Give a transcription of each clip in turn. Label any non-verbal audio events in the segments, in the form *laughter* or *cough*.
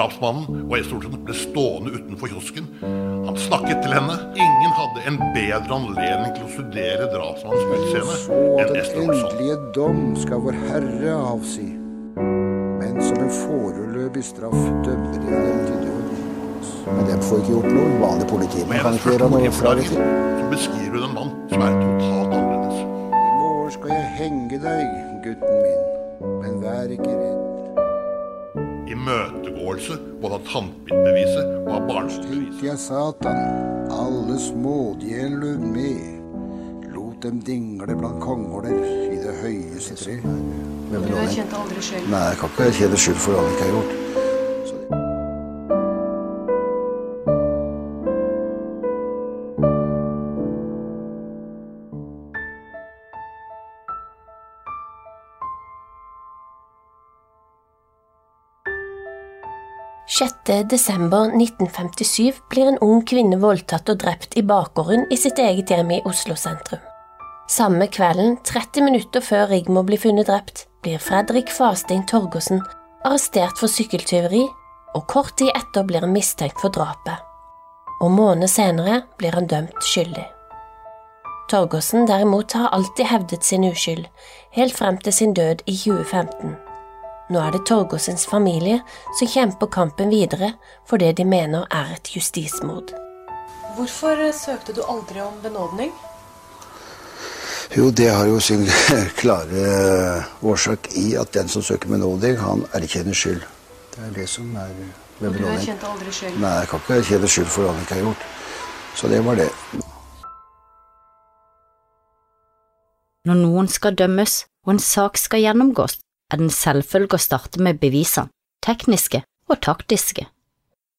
Drapsmannen og Estorsen ble stående utenfor kiosken. Han snakket til henne. Ingen hadde en bedre anledning til å studere drapsmannens utseende enn enn den endelige dom skal vår Herre avsi. Men som en foreløpig straff dømmer jeg dem til døden. Men dem får ikke gjort noe. Vanlig politi. Men Man kan ikke gjøre noe fra det til. så beskriver hun en mann som er totalt annerledes. I morgen skal jeg henge deg, gutten min. Men vær ikke redd. Imøtegåelse både av tannpirkbeviset og av barnebeviset. Tenkte jeg Satan, alle smådjeler løv med. Lot dem dingle blant kongåler i det høyeste tre. Men Du erkjente aldri skyld. Nei, jeg kan ikke erkjenne skyld for alt han ikke har gjort. 6. desember 1957 blir en ung kvinne voldtatt og drept i bakgården i sitt eget hjem i Oslo sentrum. Samme kvelden, 30 minutter før Rigmor blir funnet drept, blir Fredrik Fastein Torgersen arrestert for sykkeltyveri, og kort tid etter blir han mistenkt for drapet. Og måneder senere blir han dømt skyldig. Torgersen derimot har alltid hevdet sin uskyld, helt frem til sin død i 2015. Nå er det Torgåsens familie som kjemper kampen videre for det de mener er et justismord. Hvorfor eh, søkte du aldri om benådning? Jo, det har jo sin *laughs* klare årsak i at den som søker benådning, han erkjenner skyld. Det er det som er benådning. Og du benådning. erkjente aldri skyld. Nei, jeg kan ikke erkjenne skyld for hva han ikke har gjort. Så det var det. Når noen skal dømmes og en sak skal gjennomgås, er det en selvfølge å starte med bevisene, tekniske og taktiske.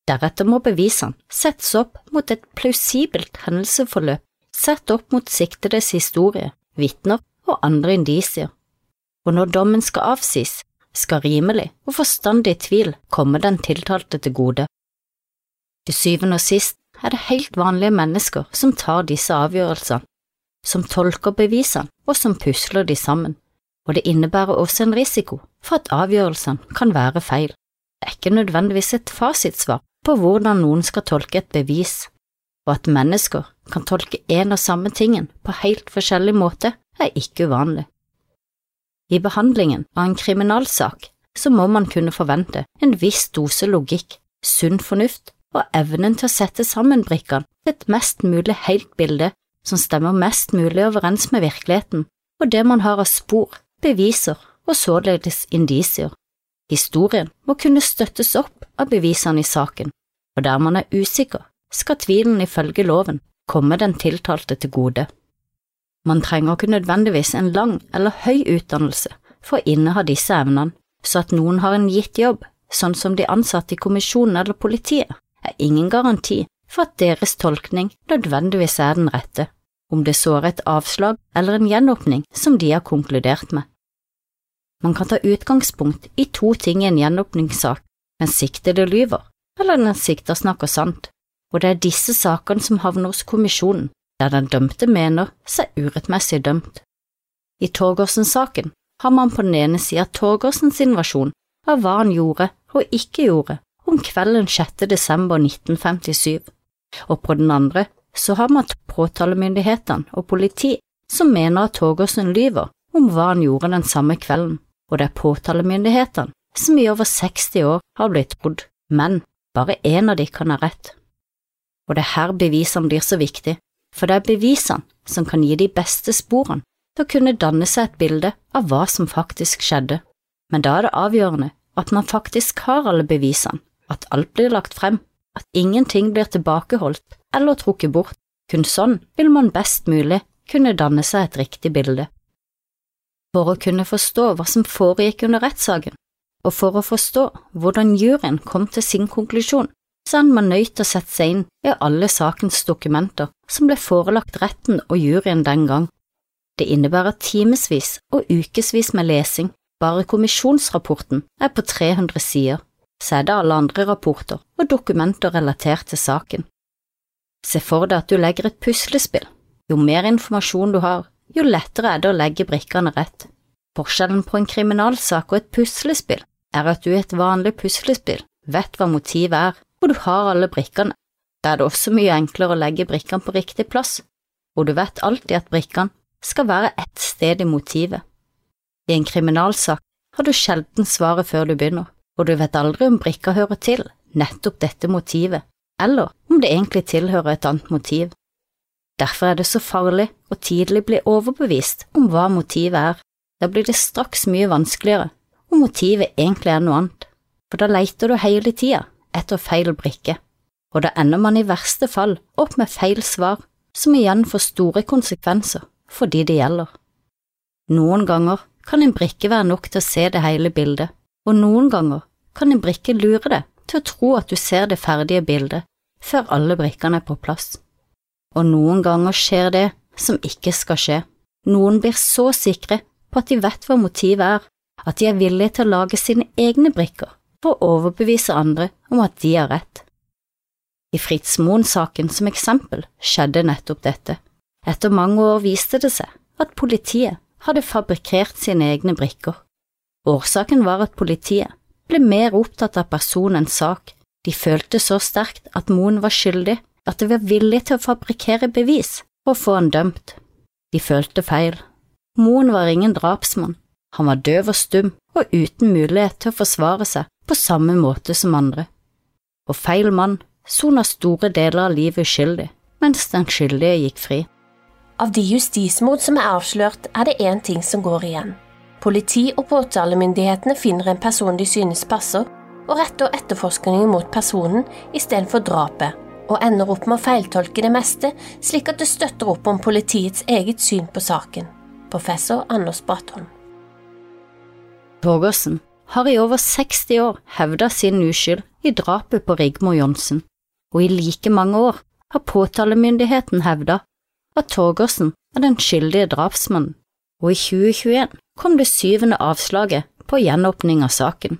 Deretter må bevisene settes opp mot et plausibelt hendelsesforløp, sett opp mot siktedes historie, vitner og andre indisier. Og når dommen skal avsies, skal rimelig og forstandig tvil komme den tiltalte til gode. Til syvende og sist er det helt vanlige mennesker som tar disse avgjørelsene, som tolker bevisene og som pusler de sammen, og det innebærer også en risiko for at avgjørelsene kan være feil. Det er ikke nødvendigvis et fasitsvar på hvordan noen skal tolke et bevis, og at mennesker kan tolke en og samme tingen på helt forskjellig måte, er ikke uvanlig. I behandlingen av en kriminalsak så må man kunne forvente en viss dose logikk, sunn fornuft og evnen til å sette sammen brikkene til et mest mulig helt bilde som stemmer mest mulig overens med virkeligheten og det man har av spor, beviser og således indisier. Historien må kunne støttes opp av bevisene i saken, og der man er usikker, skal tvilen ifølge loven komme den tiltalte til gode. Man trenger ikke nødvendigvis en lang eller høy utdannelse for å inneha disse evnene, så at noen har en gitt jobb, sånn som de ansatte i kommisjonen eller politiet, er ingen garanti for at deres tolkning nødvendigvis er den rette, om det så er et avslag eller en gjenåpning som de har konkludert med. Man kan ta utgangspunkt i to ting i en gjenåpningssak, den siktede lyver, eller den sikta snakker sant, og det er disse sakene som havner hos kommisjonen, der den dømte mener seg urettmessig dømt. I Torgersen-saken har man på den ene sida Torgersens invasjon av hva han gjorde og ikke gjorde om kvelden 6. desember 1957, og på den andre så har man påtalemyndighetene og politi som mener at Torgersen lyver om hva han gjorde den samme kvelden, og det er påtalemyndighetene som i over 60 år har blitt trodd, men bare én av de kan ha rett. Og det er her bevisene blir så viktig, for det er bevisene som kan gi de beste sporene til å kunne danne seg et bilde av hva som faktisk skjedde, men da er det avgjørende at man faktisk har alle bevisene, at alt blir lagt frem, at ingenting blir tilbakeholdt eller trukket bort, kun sånn vil man best mulig kunne danne seg et riktig bilde. For å kunne forstå hva som foregikk under rettssaken, og for å forstå hvordan juryen kom til sin konklusjon, så er man nødt til å sette seg inn i alle sakens dokumenter som ble forelagt retten og juryen den gang. Det innebærer timevis og ukevis med lesing, bare kommisjonsrapporten er på 300 sider, så er det alle andre rapporter og dokumenter relatert til saken. Se for deg at du legger et puslespill. Jo mer informasjon du har, jo lettere er det å legge brikkene rett. Forskjellen på en kriminalsak og et puslespill er at du i et vanlig puslespill vet hva motivet er, og du har alle brikkene, da er det også mye enklere å legge brikkene på riktig plass, og du vet alltid at brikkene skal være ett sted i motivet. I en kriminalsak har du sjelden svaret før du begynner, og du vet aldri om brikka hører til nettopp dette motivet, eller om det egentlig tilhører et annet motiv. Derfor er det så farlig å tidlig bli overbevist om hva motivet er. Da blir det straks mye vanskeligere om motivet egentlig er noe annet, for da leiter du hele tida etter feil brikke, og da ender man i verste fall opp med feil svar, som igjen får store konsekvenser for de det gjelder. Noen ganger kan en brikke være nok til å se det hele bildet, og noen ganger kan en brikke lure deg til å tro at du ser det ferdige bildet før alle brikkene er på plass. Og noen ganger skjer det som ikke skal skje. Noen blir så sikre på at de vet hva motivet er, at de er villige til å lage sine egne brikker for å overbevise andre om at de har rett. I Fritz Moen-saken som eksempel skjedde nettopp dette. Etter mange år viste det seg at politiet hadde fabrikkert sine egne brikker. Årsaken var at politiet ble mer opptatt av personens sak. De følte så sterkt at Moen var skyldig at de var villige til å fabrikkere bevis for å få han dømt. De følte feil. Moen var ingen drapsmann, han var døv og stum og uten mulighet til å forsvare seg på samme måte som andre. Og feil mann sona store deler av livet uskyldig, mens den skyldige gikk fri. Av de justismord som er avslørt, er det én ting som går igjen. Politi og påtalemyndighetene finner en person de synes passer, og retter etterforskningen mot personen istedenfor drapet, og ender opp med å feiltolke det meste, slik at det støtter opp om politiets eget syn på saken. Professor Anders Bratholm. Torgersen har i over 60 år hevda sin uskyld i drapet på Rigmor Johnsen, og i like mange år har påtalemyndigheten hevda at Torgersen er den skyldige drapsmannen, og i 2021 kom det syvende avslaget på gjenåpning av saken.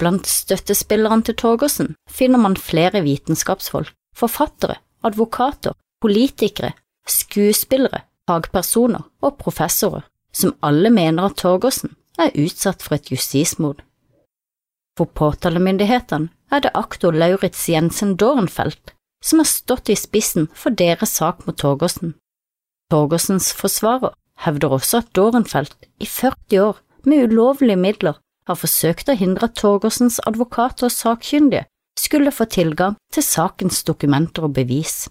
Blant støttespillerne til Torgersen finner man flere vitenskapsfolk, forfattere, advokater, politikere, skuespillere, fagpersoner og professorer, som alle mener at Torgersen er utsatt for et justismord. For påtalemyndighetene er det aktor Lauritz Jensen Dornfeldt som har stått i spissen for deres sak mot Torgersen. Torgersens forsvarer hevder også at Dornfeldt i 40 år med ulovlige midler har forsøkt å hindre at Torgersens advokater og sakkyndige skulle få tilgang til sakens dokumenter og bevis.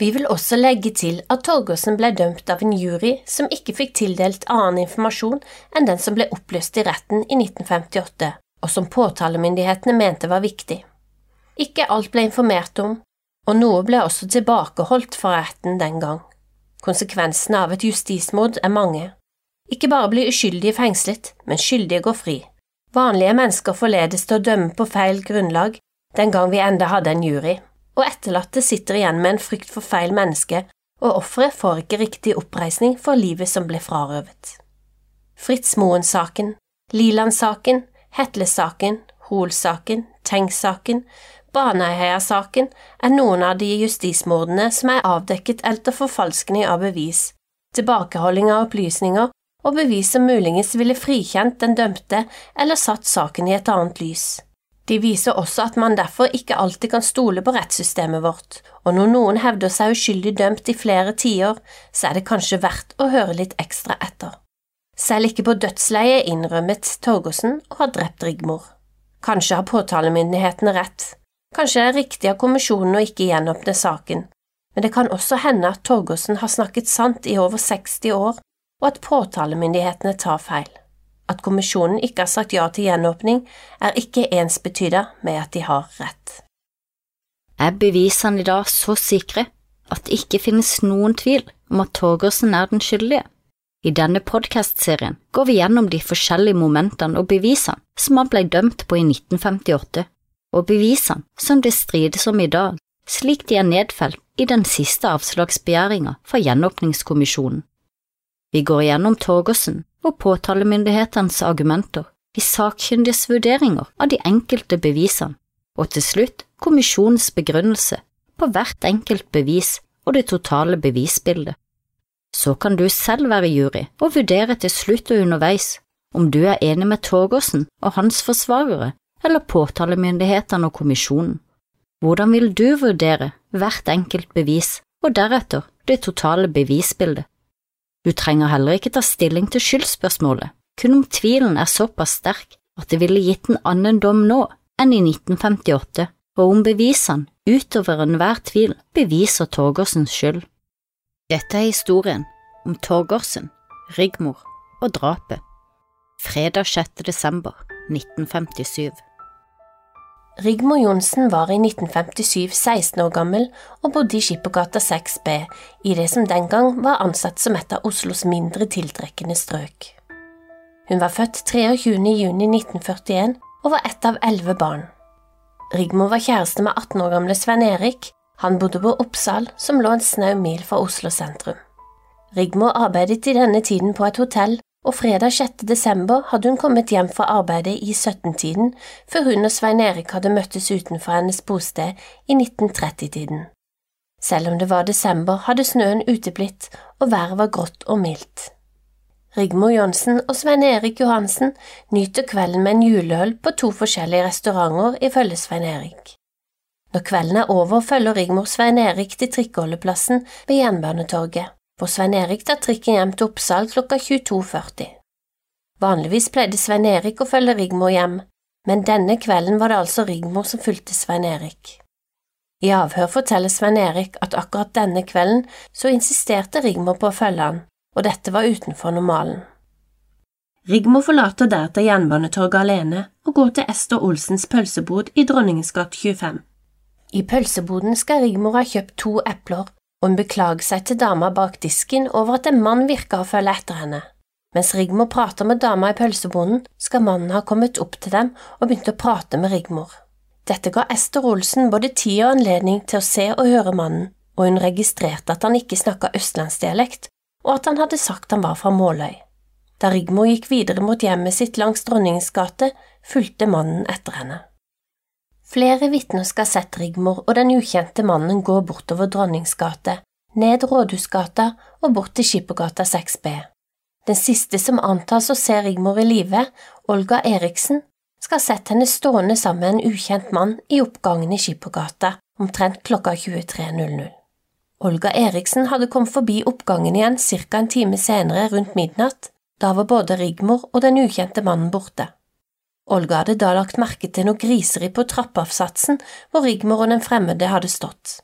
Vi vil også legge til at Torgersen ble dømt av en jury som ikke fikk tildelt annen informasjon enn den som ble opplyst i retten i 1958, og som påtalemyndighetene mente var viktig. Ikke alt ble informert om, og noe ble også tilbakeholdt fra retten den gang. Konsekvensene av et justismord er mange. Ikke bare blir uskyldige fengslet, men skyldige går fri. Vanlige mennesker forledes til å dømme på feil grunnlag den gang vi enda hadde en jury, og etterlatte sitter igjen med en frykt for feil menneske, og offeret får ikke riktig oppreisning for livet som ble frarøvet. Fritz Moen-saken, Liland-saken, Hetle-saken, Hoel-saken, Tengs-saken, Baneheia-saken er noen av de justismordene som er avdekket etter forfalskning av bevis, tilbakeholding av opplysninger og beviset muligens ville frikjent den dømte eller satt saken i et annet lys. De viser også at man derfor ikke alltid kan stole på rettssystemet vårt, og når noen hevder seg uskyldig dømt i flere tiår, så er det kanskje verdt å høre litt ekstra etter. Selv ikke på dødsleiet innrømmet Torgersen å ha drept Rigmor. Kanskje har påtalemyndighetene rett, kanskje er det riktig av kommisjonen å ikke gjenåpne saken, men det kan også hende at Torgersen har snakket sant i over 60 år og at påtalemyndighetene tar feil. At kommisjonen ikke har sagt ja til gjenåpning, er ikke ensbetyda med at de har rett. Er bevisene i dag så sikre at det ikke finnes noen tvil om at Torgersen er den skyldige? I denne podkastserien går vi gjennom de forskjellige momentene og bevisene som han ble dømt på i 1958, og bevisene som det strides om i dag, slik de er nedfelt i den siste avslagsbegjæringa fra Gjenåpningskommisjonen. Vi går igjennom Torgersen og påtalemyndighetenes argumenter, de sakkyndiges vurderinger av de enkelte bevisene, og til slutt kommisjonens begrunnelse på hvert enkelt bevis og det totale bevisbildet. Så kan du selv være jury og vurdere til slutt og underveis om du er enig med Torgersen og hans forsvarere, eller påtalemyndighetene og kommisjonen. Hvordan vil du vurdere hvert enkelt bevis og deretter det totale bevisbildet? Du trenger heller ikke ta stilling til skyldspørsmålet, kun om tvilen er såpass sterk at det ville gitt en annen dom nå enn i 1958, og om bevisene utover enhver tvil beviser Torgersens skyld. Dette er historien om Torgersen, Rigmor og drapet. Fredag 6. desember 1957. Rigmor Johnsen var i 1957 16 år gammel og bodde i Skippergata 6B, i det som den gang var ansett som et av Oslos mindre tiltrekkende strøk. Hun var født 23. juni 1941 og var ett av elleve barn. Rigmor var kjæreste med 18 år gamle Svein Erik. Han bodde på Oppsal, som lå en snau mil fra Oslo sentrum. Rigmor arbeidet i denne tiden på et hotell og fredag 6. desember hadde hun kommet hjem fra arbeidet i 17-tiden, før hun og Svein Erik hadde møttes utenfor hennes bosted i 1930-tiden. Selv om det var desember, hadde snøen uteblitt, og været var grått og mildt. Rigmor Johnsen og Svein Erik Johansen nyter kvelden med en juleøl på to forskjellige restauranter, ifølge Svein Erik. Når kvelden er over, følger Rigmor Svein Erik til trikkeholdeplassen ved Jernbanetorget for Svein Erik tar trikken hjem til Oppsal klokka 22.40. Vanligvis pleide Svein Erik å følge Rigmor hjem, men denne kvelden var det altså Rigmor som fulgte Svein Erik. I avhør forteller Svein Erik at akkurat denne kvelden så insisterte Rigmor på å følge han, og dette var utenfor normalen. Rigmor forlater deretter Jernbanetorget alene og går til Ester Olsens pølsebod i Dronningens gate 25. I pølseboden skal Rigmor ha kjøpt to epler og hun beklager seg til dama bak disken over at en mann virker å følge etter henne. Mens Rigmor prater med dama i pølsebonden, skal mannen ha kommet opp til dem og begynt å prate med Rigmor. Dette ga Ester Olsen både tid og anledning til å se og høre mannen, og hun registrerte at han ikke snakka østlandsdialekt, og at han hadde sagt han var fra Måløy. Da Rigmor gikk videre mot hjemmet sitt langs Dronningens gate, fulgte mannen etter henne. Flere vitner skal ha sett Rigmor og den ukjente mannen gå bortover Dronningsgate, ned Rådhusgata og bort til Skippergata 6B. Den siste som antas å se Rigmor i live, Olga Eriksen, skal ha sett henne stående sammen med en ukjent mann i oppgangen i Skippergata omtrent klokka 23.00. Olga Eriksen hadde kommet forbi oppgangen igjen ca. en time senere, rundt midnatt. Da var både Rigmor og den ukjente mannen borte. Olga hadde da lagt merke til noe griseri på trappeavsatsen hvor Rigmor og den fremmede hadde stått.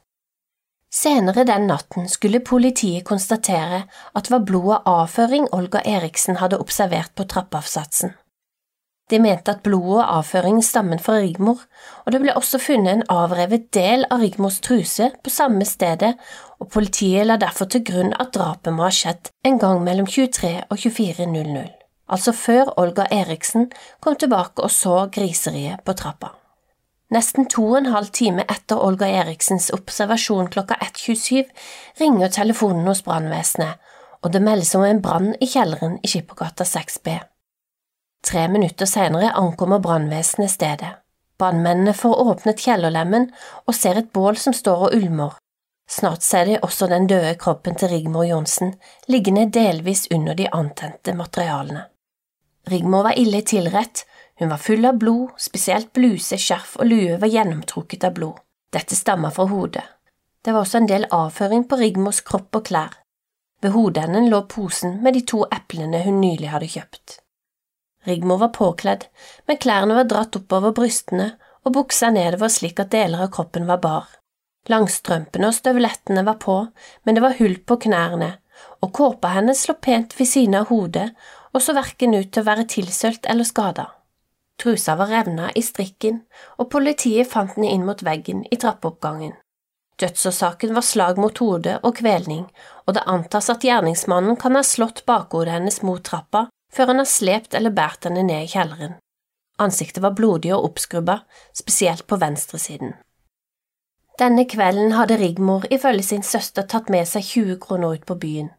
Senere den natten skulle politiet konstatere at det var blod og avføring Olga Eriksen hadde observert på trappeavsatsen. De mente at blodet og avføringen stammet fra Rigmor, og det ble også funnet en avrevet del av Rigmors truse på samme stedet, og politiet la derfor til grunn at drapet må ha skjedd en gang mellom 23 og 24.00 altså før Olga Eriksen kom tilbake og så griseriet på trappa. Nesten to og en halv time etter Olga Eriksens observasjon klokka 1.27 ringer telefonen hos brannvesenet, og det meldes om en brann i kjelleren i Skippergata 6B. Tre minutter senere ankommer brannvesenet stedet. Brannmennene får åpnet kjellerlemmen og ser et bål som står og ulmer. Snart ser de også den døde kroppen til Rigmor Johnsen liggende delvis under de antente materialene. Rigmor var ille tilrett, hun var full av blod, spesielt bluse, skjerf og lue var gjennomtrukket av blod. Dette stammer fra hodet. Det var også en del avføring på Rigmors kropp og klær. Ved hodeenden lå posen med de to eplene hun nylig hadde kjøpt. Rigmor var påkledd, men klærne var dratt oppover brystene og buksa nedover slik at deler av kroppen var bar. Langstrømpene og støvlettene var på, men det var hull på knærne, og kåpa hennes lå pent ved siden av hodet og så verken ut til å være tilsølt eller skada. Trusa var revna i strikken, og politiet fant den inn mot veggen i trappeoppgangen. Dødsårsaken var slag mot hodet og kvelning, og det antas at gjerningsmannen kan ha slått bakhodet hennes mot trappa før han har slept eller båret henne ned i kjelleren. Ansiktet var blodig og oppskrubba, spesielt på venstresiden. Denne kvelden hadde Rigmor ifølge sin søster tatt med seg 20 kroner ut på byen.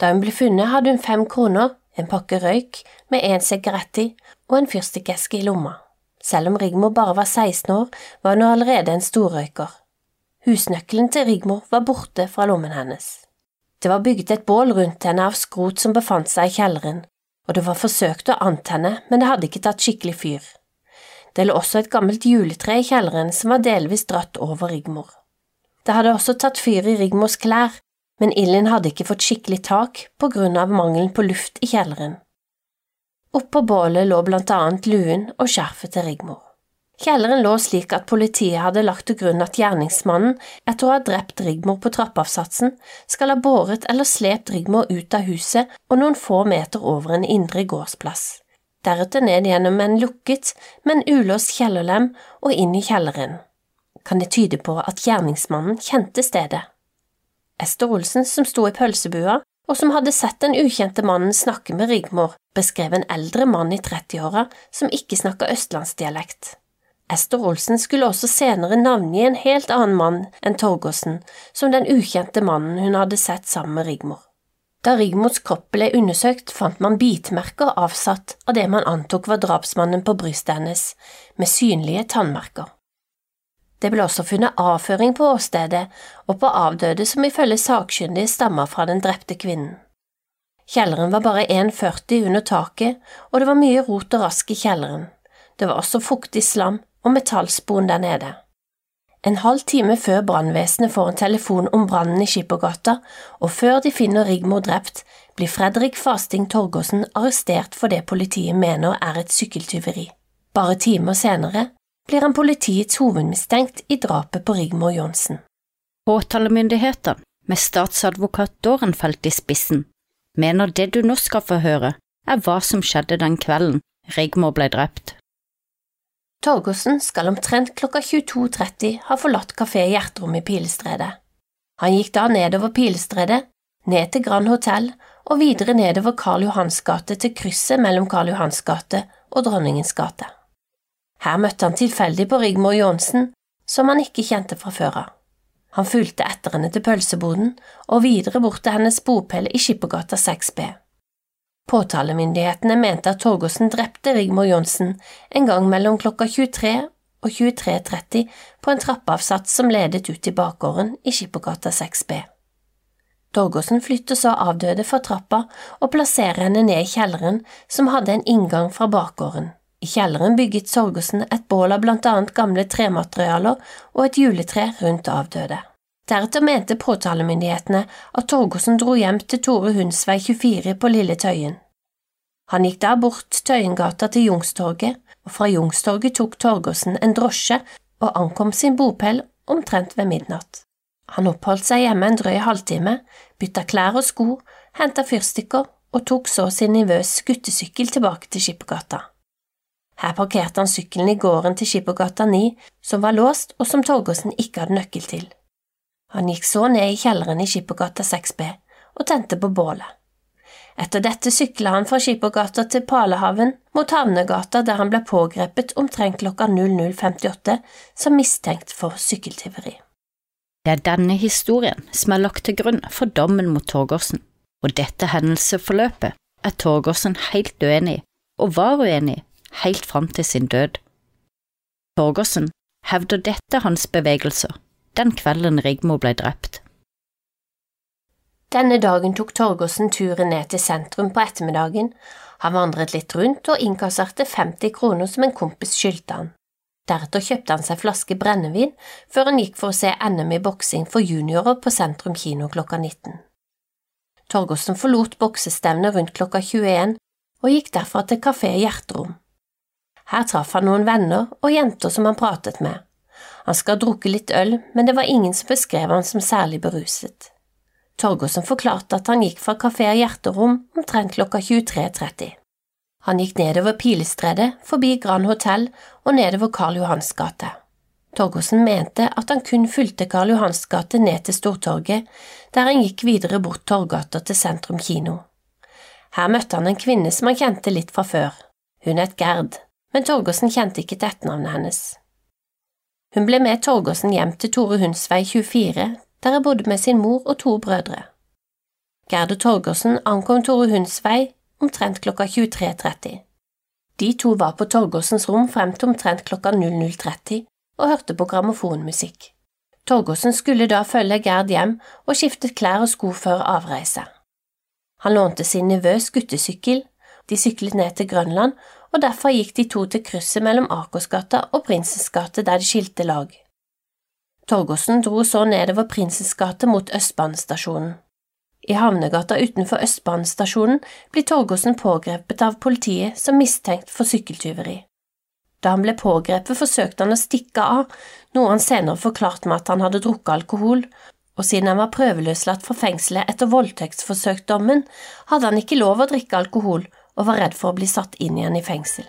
Da hun ble funnet, hadde hun fem kroner, en pakke røyk med en sigarett i og en fyrstikkeske i lomma. Selv om Rigmor bare var 16 år, var hun allerede en storrøyker. Husnøkkelen til Rigmor var borte fra lommen hennes. Det var bygget et bål rundt henne av skrot som befant seg i kjelleren, og det var forsøkt å antenne, men det hadde ikke tatt skikkelig fyr. Det lå også et gammelt juletre i kjelleren som var delvis dratt over Rigmor. Det hadde også tatt fyr i Rigmors klær, men Ilin hadde ikke fått skikkelig tak på grunn av mangelen på luft i kjelleren. Oppå bålet lå blant annet luen og skjerfet til Rigmor. Kjelleren lå slik at politiet hadde lagt til grunn at gjerningsmannen, etter å ha drept Rigmor på trappeavsatsen, skal ha båret eller slept Rigmor ut av huset og noen få meter over en indre gårdsplass deretter ned gjennom en lukket, men ulåst kjellerlem og inn i kjelleren. Kan det tyde på at gjerningsmannen kjente stedet? Ester Olsen, som sto i pølsebua, og som hadde sett den ukjente mannen snakke med Rigmor, beskrev en eldre mann i 30-åra som ikke snakka østlandsdialekt. Ester Olsen skulle også senere navngi en helt annen mann enn Torgersen, som den ukjente mannen hun hadde sett sammen med Rigmor. Da Rigmors kropp ble undersøkt, fant man bitmerker avsatt av det man antok var drapsmannen på brystet hennes, med synlige tannmerker. Det ble også funnet avføring på åstedet og på avdøde som ifølge sakkyndige stammer fra den drepte kvinnen. Kjelleren var bare 1,40 under taket, og det var mye rot og rask i kjelleren. Det var også fuktig slam og metallspon der nede. En halv time før brannvesenet får en telefon om brannen i Skippergata, og før de finner Rigmor drept, blir Fredrik Fasting Torgersen arrestert for det politiet mener er et sykkeltyveri. Bare timer senere blir han politiets hovedmistenkt i drapet på Rigmor Johnsen. Påtalemyndigheten, med statsadvokat Dorenfeldt i spissen, mener det du nå skal få høre, er hva som skjedde den kvelden Rigmor ble drept. Torgersen skal omtrent klokka 22.30 ha forlatt Kafé Hjerterom i Pilestredet. Han gikk da nedover Pilestredet, ned til Grand Hotell og videre nedover Karl Johans gate til krysset mellom Karl Johans gate og Dronningens gate. Her møtte han tilfeldig på Rigmor Johnsen, som han ikke kjente fra før av. Han fulgte etter henne til pølseboden og videre bort til hennes bopel i Skippergata 6B. Påtalemyndighetene mente at Torgersen drepte Rigmor Johnsen en gang mellom klokka 23 og 23.30 på en trappeavsats som ledet ut i bakgården i Skippergata 6B. Torgersen flytter så avdøde fra trappa og plasserer henne ned i kjelleren, som hadde en inngang fra bakgården. I kjelleren bygget Sorgersen et bål av blant annet gamle trematerialer og et juletre rundt avdøde. Deretter mente påtalemyndighetene at Torgersen dro hjem til Tore Hundsvei 24 på Lille Tøyen. Han gikk da bort Tøyengata til Jungstorget, og fra Jungstorget tok Torgersen en drosje og ankom sin bopel omtrent ved midnatt. Han oppholdt seg hjemme en drøy halvtime, bytta klær og sko, henta fyrstikker og tok så sin nivøs guttesykkel tilbake til Skippergata. Her parkerte han sykkelen i gården til Skippergata 9, som var låst og som Torgersen ikke hadde nøkkel til. Han gikk så ned i kjelleren i Skippergata 6B og tente på bålet. Etter dette sykla han fra Skippergata til Palehaven mot Havnegata, der han ble pågrepet omtrent klokka 00.58 som mistenkt for sykkeltyveri. Det er denne historien som er lagt til grunn for dommen mot Torgersen, og dette hendelsesforløpet er Torgersen helt uenig i, og var uenig i, helt fram til sin død. Torgersen hevder dette hans bevegelser den kvelden Rigmor ble drept. Denne dagen tok Torgersen turen ned til sentrum på ettermiddagen. Han vandret litt rundt og innkasserte 50 kroner som en kompis skyldte han. Deretter kjøpte han seg flaske brennevin før han gikk for å se NM i boksing for juniorer på Sentrum kino klokka 19. Torgersen forlot boksestevnet rundt klokka 21 og gikk derfra til Kafé Hjerterom. Her traff han noen venner og jenter som han pratet med. Han skal ha drukket litt øl, men det var ingen som beskrev han som særlig beruset. Torgersen forklarte at han gikk fra Kafé Hjerterom omtrent klokka 23.30. Han gikk nedover Pilestredet, forbi Grand Hotell og nedover Karl Johans gate. Torgersen mente at han kun fulgte Karl Johans gate ned til Stortorget, der han gikk videre bort Torgata til Sentrum kino. Her møtte han en kvinne som han kjente litt fra før. Hun het Gerd, men Torgersen kjente ikke til etternavnet hennes. Hun ble med Torgersen hjem til Tore Hundsvei 24, der jeg bodde med sin mor og to brødre. Gerd og Torgersen ankom Tore Hundsvei omtrent klokka 23.30. De to var på Torgersens rom frem til omtrent klokka 00.30 og hørte på grammofonmusikk. Torgersen skulle da følge Gerd hjem og skiftet klær og sko før avreise. Han lånte sin nevøs guttesykkel, de syklet ned til Grønland og derfor gikk de to til krysset mellom Akersgata og Prinsens gate der de skilte lag. Torgersen dro så nedover Prinsens gate mot Østbanestasjonen. I havnegata utenfor Østbanestasjonen blir Torgersen pågrepet av politiet som mistenkt for sykkeltyveri. Da han ble pågrepet, forsøkte han å stikke av, noe han senere forklarte med at han hadde drukket alkohol, og siden han var prøveløslatt fra fengselet etter voldtektsforsøksdommen, hadde han ikke lov å drikke alkohol og var redd for å bli satt inn igjen i fengsel.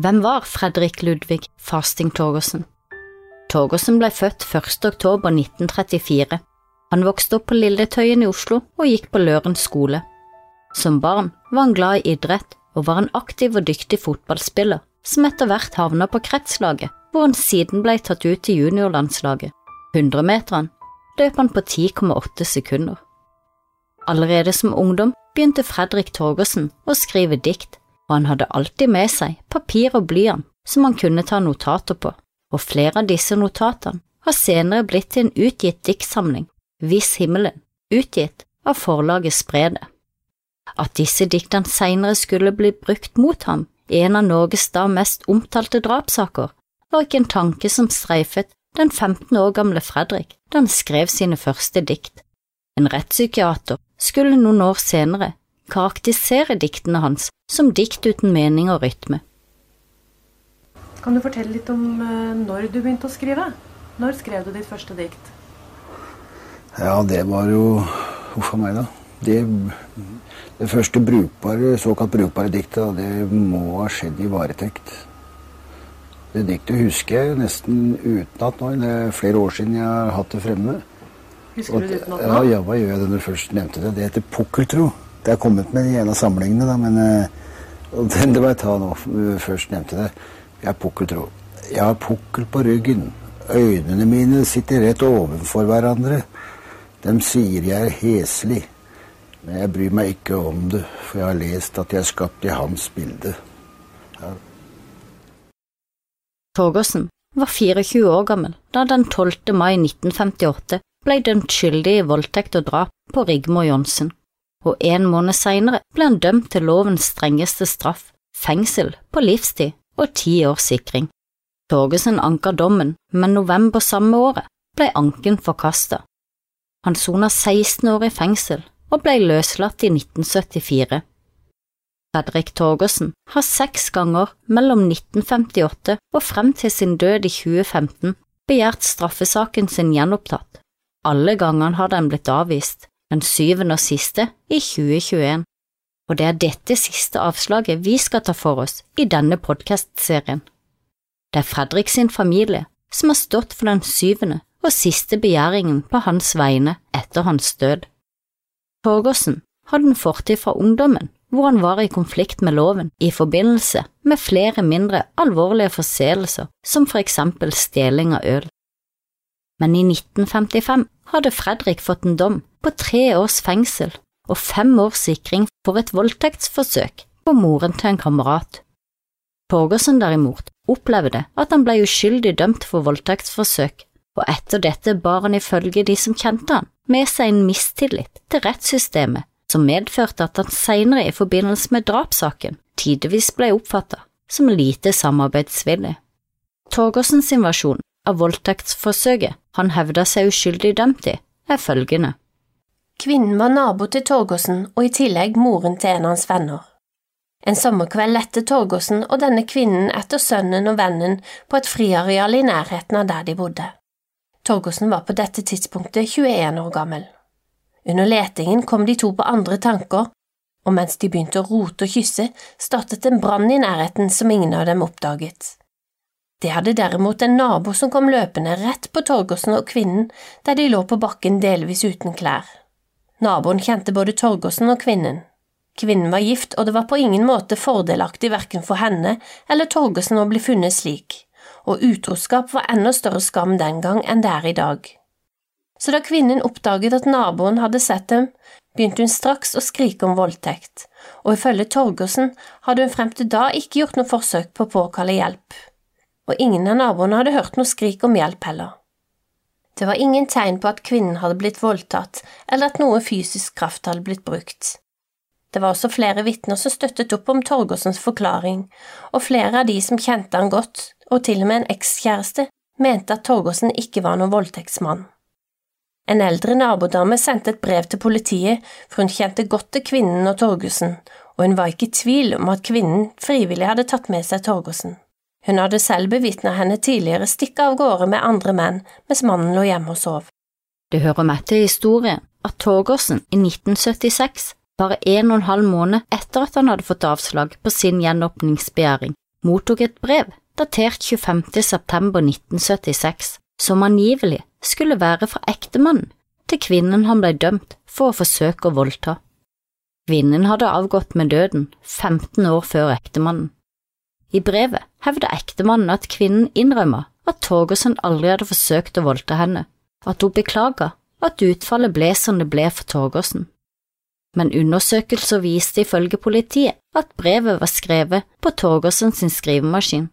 Hvem var Fredrik Ludvig Fasting Torgersen? Torgersen ble født 1. oktober 1934. Han vokste opp på Lilletøyen i Oslo og gikk på Løren skole. Som barn var han glad i idrett og var en aktiv og dyktig fotballspiller, som etter hvert havna på kretslaget, hvor han siden ble tatt ut til juniorlandslaget. 100-meteren løp han på 10,8 sekunder. Allerede som ungdom begynte Fredrik Torgersen å skrive dikt, og han hadde alltid med seg papir og blyant som han kunne ta notater på og flere av disse notatene har senere blitt til en utgitt diktsamling, Viss himmelen, utgitt av forlaget Sprede. At disse diktene senere skulle bli brukt mot ham i en av Norges da mest omtalte drapssaker, var ikke en tanke som streifet den 15 år gamle Fredrik da han skrev sine første dikt. En rettspsykiater skulle noen år senere karakterisere diktene hans som dikt uten mening og rytme. Kan du fortelle litt om eh, når du begynte å skrive? Når skrev du ditt første dikt? Ja, det var jo Huff a meg, da. Det, det første brukbare, såkalt brukbare diktet, det må ha skjedd i varetekt. Det diktet husker jeg nesten utenat nå. Det er flere år siden jeg har hatt det fremme. Husker du det utenat? Ja, ja, hva gjør jeg når du først nevnte det? Det heter Pukkeltro. Det er kommet med i en av samlingene, da, men den *laughs* det må jeg ta nå, først nevnte det. Jeg er pukkeltro. Jeg har pukkel på ryggen. Øynene mine sitter rett ovenfor hverandre. De sier jeg er heslig, men jeg bryr meg ikke om det, for jeg har lest at jeg er skapt i hans bilde. Ja. Torgersen var 24 år gammel da den 12. mai 1958 ble dømt skyldig i voldtekt og drap på Rigmor Johnsen, og en måned senere ble han dømt til lovens strengeste straff, fengsel på livstid og ti års sikring. Torgersen anker dommen, men november samme året ble anken forkasta. Han sona 16 år i fengsel og ble løslatt i 1974. Fredrik Torgersen har seks ganger mellom 1958 og frem til sin død i 2015 begjært straffesaken sin gjenopptatt. Alle gangene har den blitt avvist, den syvende og siste i 2021 og det er dette siste avslaget vi skal ta for oss i denne podkastserien. Det er Fredrik sin familie som har stått for den syvende og siste begjæringen på hans vegne etter hans død. Torgersen hadde en fortid fra ungdommen hvor han var i konflikt med loven i forbindelse med flere mindre alvorlige forseelser, som for eksempel stjeling av øl. Men i 1955 hadde Fredrik fått en dom på tre års fengsel og fem års sikring for et voldtektsforsøk på moren til en kamerat. Torgersen derimot opplevde at han ble uskyldig dømt for voldtektsforsøk, og etter dette bar han ifølge de som kjente han, med seg en mistillit til rettssystemet som medførte at han senere i forbindelse med drapssaken tidvis ble oppfattet som lite samarbeidsvillig. Torgersens invasjon av voldtektsforsøket han hevda seg uskyldig dømt i, er følgende. Kvinnen var nabo til Torgersen og i tillegg moren til en av hans venner. En sommerkveld lette Torgersen og denne kvinnen etter sønnen og vennen på et friareal i nærheten av der de bodde. Torgersen var på dette tidspunktet 21 år gammel. Under letingen kom de to på andre tanker, og mens de begynte å rote og kysse, startet en brann i nærheten som ingen av dem oppdaget. Det hadde derimot en nabo som kom løpende rett på Torgersen og kvinnen der de lå på bakken delvis uten klær. Naboen kjente både Torgersen og kvinnen. Kvinnen var gift, og det var på ingen måte fordelaktig verken for henne eller Torgersen å bli funnet slik, og utroskap var enda større skam den gang enn det er i dag. Så da kvinnen oppdaget at naboen hadde sett dem, begynte hun straks å skrike om voldtekt, og ifølge Torgersen hadde hun frem til da ikke gjort noe forsøk på å påkalle hjelp, og ingen av naboene hadde hørt noe skrik om hjelp heller. Det var ingen tegn på at kvinnen hadde blitt voldtatt, eller at noe fysisk kraft hadde blitt brukt. Det var også flere vitner som støttet opp om Torgersens forklaring, og flere av de som kjente han godt, og til og med en ekskjæreste, mente at Torgersen ikke var noen voldtektsmann. En eldre nabodame sendte et brev til politiet, for hun kjente godt til kvinnen og Torgersen, og hun var ikke i tvil om at kvinnen frivillig hadde tatt med seg Torgersen. Hun hadde selv bevitnet henne tidligere stikke av gårde med andre menn mens mannen lå hjemme og sov. Det hører med til historien at Torgersen i 1976, bare en og en halv måned etter at han hadde fått avslag på sin gjenåpningsbegjæring, mottok et brev datert 25. september 1976 som angivelig skulle være fra ektemannen til kvinnen han ble dømt for å forsøke å voldta. Kvinnen hadde avgått med døden 15 år før ektemannen. I brevet hevder ektemannen at kvinnen innrømmer at Torgersen aldri hadde forsøkt å voldta henne, at hun beklager at utfallet ble som det ble for Torgersen. Men undersøkelser viste ifølge politiet at brevet var skrevet på Torgersen sin skrivemaskin,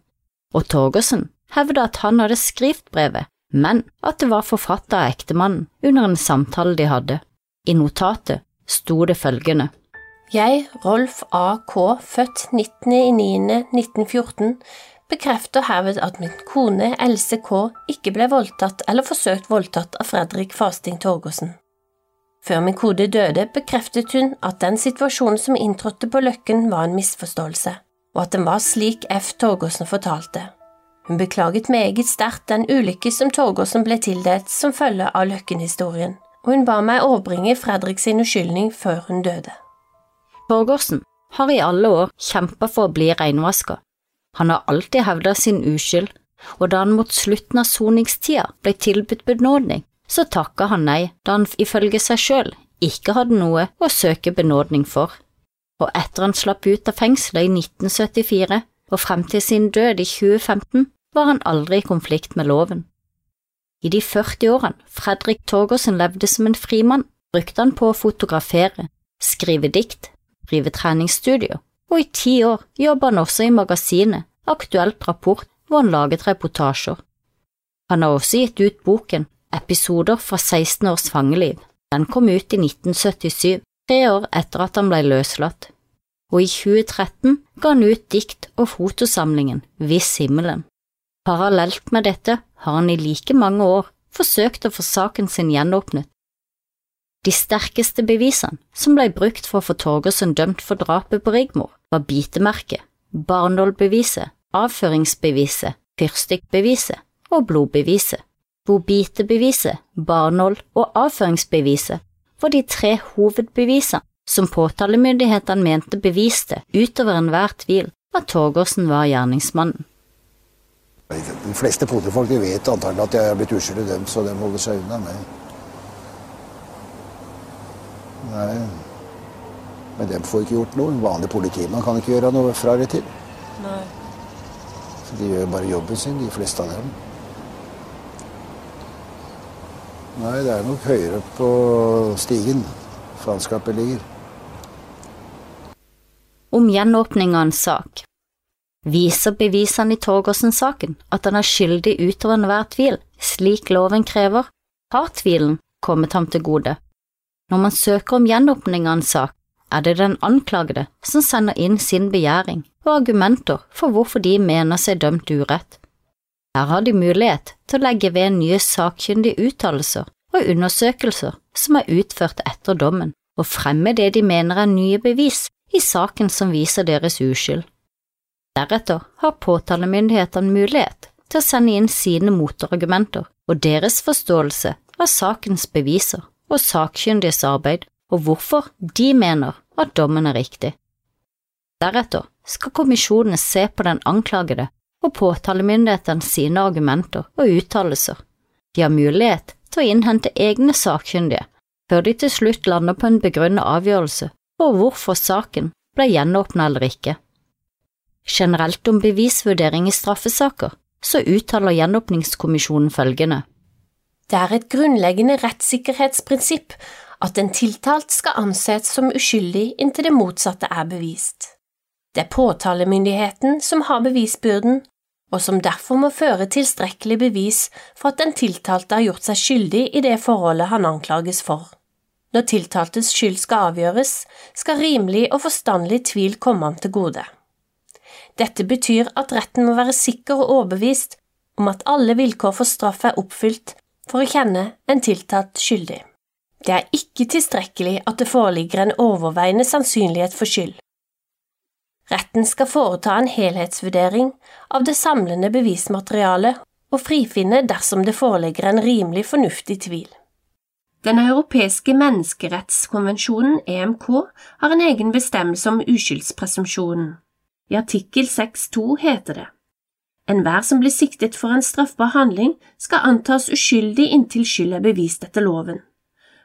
og Torgersen hevder at han hadde skrevet brevet, men at det var forfattet av ektemannen under en samtale de hadde. I notatet sto det følgende. Jeg, Rolf A. K., født 19.09.1914, bekrefter herved at min kone Else K. ikke ble voldtatt eller forsøkt voldtatt av Fredrik Fasting Torgersen. Før min kode døde, bekreftet hun at den situasjonen som inntrådte på Løkken, var en misforståelse, og at den var slik F. Torgersen fortalte. Hun beklaget meget sterkt den ulykke som Torgersen ble tildelt som følge av Løkken-historien, og hun ba meg overbringe Fredrik sin uskyldning før hun døde. Torgersen har i alle år kjempet for å bli reinvaska. Han har alltid hevda sin uskyld, og da han mot slutten av soningstida ble tilbudt benådning, så takka han nei da han ifølge seg sjøl ikke hadde noe å søke benådning for. Og etter han slapp ut av fengselet i 1974 og frem til sin død i 2015, var han aldri i konflikt med loven. I de 40 årene Fredrik Torgersen levde som en frimann, brukte han på å fotografere, skrive dikt, drive treningsstudio, og i ti år jobber han også i magasinet Aktuelt Rapport, hvor han laget reportasjer. Han har også gitt ut boken Episoder fra 16 års fangeliv. Den kom ut i 1977, tre år etter at han ble løslatt, og i 2013 ga han ut dikt- og fotosamlingen Viss himmelen. Parallelt med dette har han i like mange år forsøkt å få saken sin gjenåpnet. De sterkeste bevisene som ble brukt for å få Torgersen dømt for drapet på Rigmor, var bitemerket, barnålbeviset, avføringsbeviset, fyrstikkbeviset og blodbeviset, hvor bitebeviset, barnål og avføringsbeviset var de tre hovedbevisene som påtalemyndighetene mente beviste utover enhver tvil at Torgersen var gjerningsmannen. De fleste politifolk vet antagelig at jeg er blitt uskyldig dømt, så de holder seg unna meg. Nei, men de får ikke gjort noe. Vanlig politimann kan ikke gjøre noe fra eller til. Nei. Så de gjør bare jobben sin, de fleste av dem. Nei, det er nok høyere på stigen faenskapet ligger. Om gjenåpning av en sak Viser bevisene i Torgersen-saken at han er skyldig utover enhver tvil, slik loven krever, har tvilen kommet ham til gode. Når man søker om gjenåpning av en sak, er det den anklagede som sender inn sin begjæring og argumenter for hvorfor de mener seg dømt urett. Her har de mulighet til å legge ved nye sakkyndige uttalelser og undersøkelser som er utført etter dommen, og fremme det de mener er nye bevis i saken som viser deres uskyld. Deretter har påtalemyndighetene mulighet til å sende inn sine motargumenter og deres forståelse av sakens beviser og sakkyndiges arbeid, og hvorfor de mener at dommen er riktig. Deretter skal kommisjonene se på den anklagede og påtalemyndighetene sine argumenter og uttalelser. De har mulighet til å innhente egne sakkyndige før de til slutt lander på en begrunnet avgjørelse for hvorfor saken ble gjenåpnet eller ikke. Generelt om bevisvurdering i straffesaker så uttaler Gjenåpningskommisjonen følgende. Det er et grunnleggende rettssikkerhetsprinsipp at en tiltalt skal anses som uskyldig inntil det motsatte er bevist. Det er påtalemyndigheten som har bevisbyrden, og som derfor må føre tilstrekkelig bevis for at den tiltalte har gjort seg skyldig i det forholdet han anklages for. når tiltaltes skyld skal avgjøres, skal rimelig og forstandelig tvil komme ham til gode. Dette betyr at retten må være sikker og overbevist om at alle vilkår for straff er oppfylt for å kjenne en tiltatt skyldig. Det er ikke tilstrekkelig at det foreligger en overveiende sannsynlighet for skyld. Retten skal foreta en helhetsvurdering av det samlende bevismaterialet og frifinne dersom det foreligger en rimelig fornuftig tvil. Den europeiske menneskerettskonvensjonen, EMK, har en egen bestemmelse om uskyldspresumpsjonen. I artikkel 6.2 heter det Enhver som blir siktet for en straffbar handling, skal antas uskyldig inntil skyld er bevist etter loven.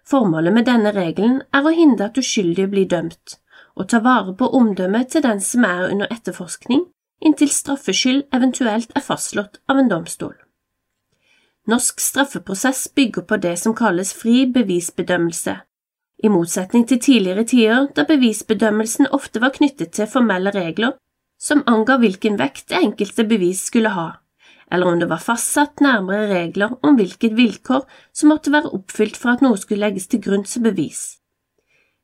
Formålet med denne regelen er å hindre at uskyldige blir dømt, og ta vare på omdømmet til den som er under etterforskning, inntil straffskyld eventuelt er fastslått av en domstol. Norsk straffeprosess bygger på det som kalles fri bevisbedømmelse, i motsetning til tidligere tider da bevisbedømmelsen ofte var knyttet til formelle regler som anga hvilken vekt det enkelte bevis skulle ha, eller om det var fastsatt nærmere regler om hvilket vilkår som måtte være oppfylt for at noe skulle legges til grunn som bevis.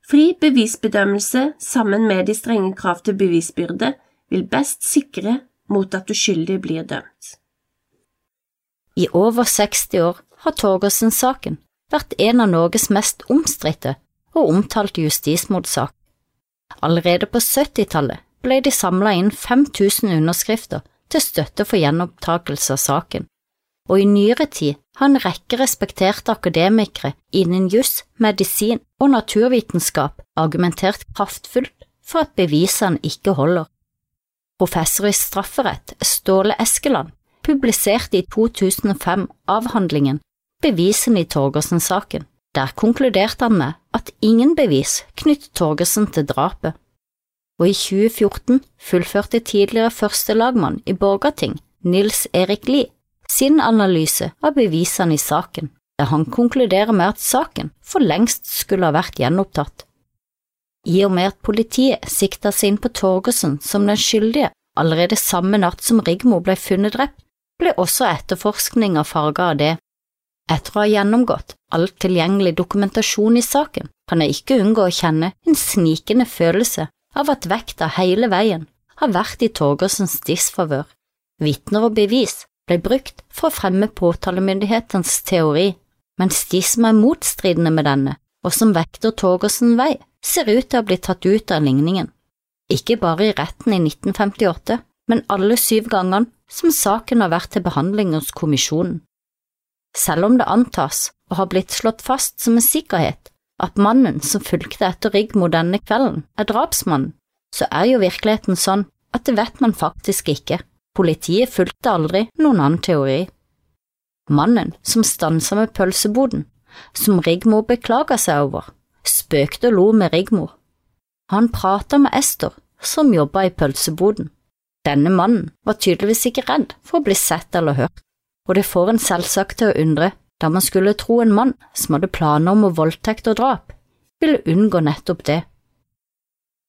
Fri bevisbedømmelse sammen med de strenge krav til bevisbyrde vil best sikre mot at uskyldige blir dømt. I over 60 år har Torgersen-saken vært en av Norges mest omstridte og omtalte justismordsak. Allerede på 70-tallet ble de samla inn 5000 underskrifter til støtte for gjenopptakelse av saken, og i nyere tid har en rekke respekterte akademikere innen juss, medisin og naturvitenskap argumentert kraftfullt for at bevisene ikke holder. Professor i strafferett Ståle Eskeland publiserte i 2005 avhandlingen Bevisene i Torgersen-saken. Der konkluderte han med at ingen bevis knyttet Torgersen til drapet. Og i 2014 fullførte tidligere førstelagmann i Borgarting, Nils Erik Lie, sin analyse av bevisene i saken, der han konkluderer med at saken for lengst skulle ha vært gjenopptatt. I og med at politiet sikta seg inn på Torgersen som den skyldige allerede samme natt som Rigmor ble funnet drept, ble også etterforskninga farga av det. Etter å ha gjennomgått all tilgjengelig dokumentasjon i saken, kan jeg ikke unngå å kjenne en snikende følelse av at vekta hele veien har vært i Torgersens disfavør. Vitner og bevis ble brukt for å fremme påtalemyndighetens teori, mens de som er motstridende med denne, og som vekter Torgersen vei, ser ut til å bli tatt ut av ligningen. Ikke bare i retten i 1958, men alle syv gangene som saken har vært til behandling hos kommisjonen. Selv om det antas og har blitt slått fast som en sikkerhet at mannen som fulgte etter Rigmor denne kvelden, er drapsmannen, så er jo virkeligheten sånn at det vet man faktisk ikke. Politiet fulgte aldri noen annen teori. Mannen som stansa med pølseboden, som Rigmor beklaga seg over, spøkte og lo med Rigmor. Han prata med Ester, som jobba i pølseboden. Denne mannen var tydeligvis ikke redd for å bli sett eller hørt, og det får en selvsagt til å undre, da man skulle tro en mann som hadde planer om å voldtekt og drap, ville unngå nettopp det.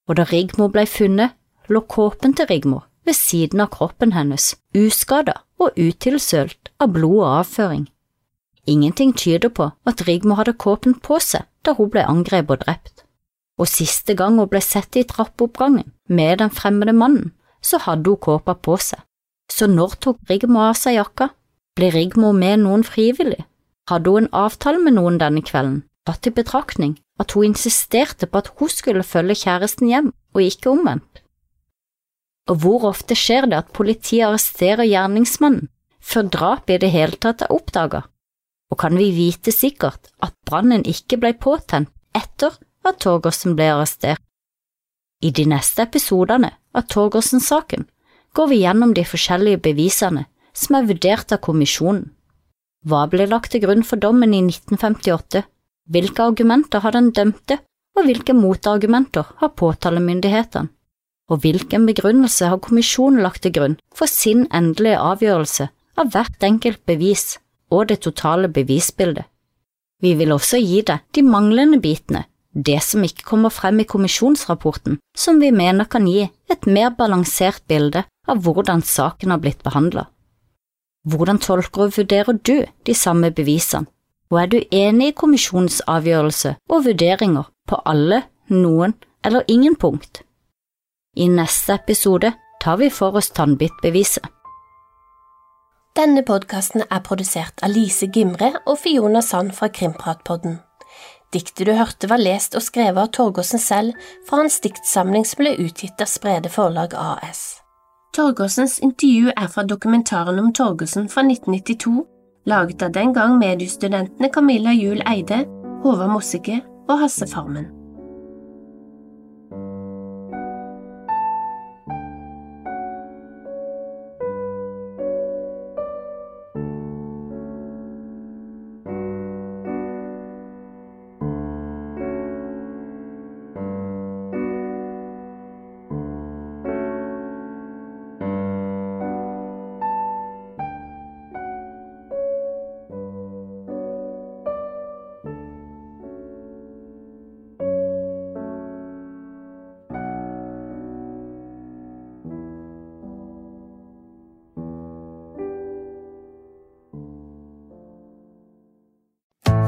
Og da Rigmor ble funnet, lå kåpen til Rigmor ved siden av kroppen hennes, uskada og utilsølt av blod og avføring. Ingenting tyder på at Rigmor hadde kåpen på seg da hun ble angrepet og drept. Og siste gang hun ble sett i trappeoppgangen med den fremmede mannen, så hadde hun kåpa på seg. Så når tok Rigmor av seg jakka? Ble Rigmor med noen frivillig? Hadde hun en avtale med noen denne kvelden, tatt i betraktning at hun insisterte på at hun skulle følge kjæresten hjem, og ikke omvendt? Og hvor ofte skjer det at politiet arresterer gjerningsmannen før drapet i det hele tatt er oppdaget? Og kan vi vite sikkert at brannen ikke ble påtent etter at Torgersen ble arrestert? I de neste episodene av Torgersen-saken går vi gjennom de forskjellige bevisene som er vurdert av kommisjonen. Hva ble lagt til grunn for dommen i 1958? Hvilke argumenter har den dømte, og hvilke motargumenter har påtalemyndighetene? Og hvilken begrunnelse har kommisjonen lagt til grunn for sin endelige avgjørelse av hvert enkelt bevis og det totale bevisbildet? Vi vil også gi deg de manglende bitene det som ikke kommer frem i kommisjonsrapporten, som vi mener kan gi et mer balansert bilde av hvordan saken har blitt behandlet. Hvordan tolker og vurderer du de samme bevisene? Og er du enig i kommisjonens avgjørelse og vurderinger på alle, noen eller ingen punkt? I neste episode tar vi for oss tannbittbeviset. Denne podkasten er produsert av Lise Gimre og Fiona Sand fra Krimpratpodden. Diktet du hørte var lest og skrevet av Torgersen selv fra hans diktsamling som ble utgitt av Sprede Forlag AS. Torgersens intervju er fra dokumentaren om Torgersen fra 1992, laget av den gang mediestudentene Camilla Juel Eide, Håvard Mossige og Hasse Farmen.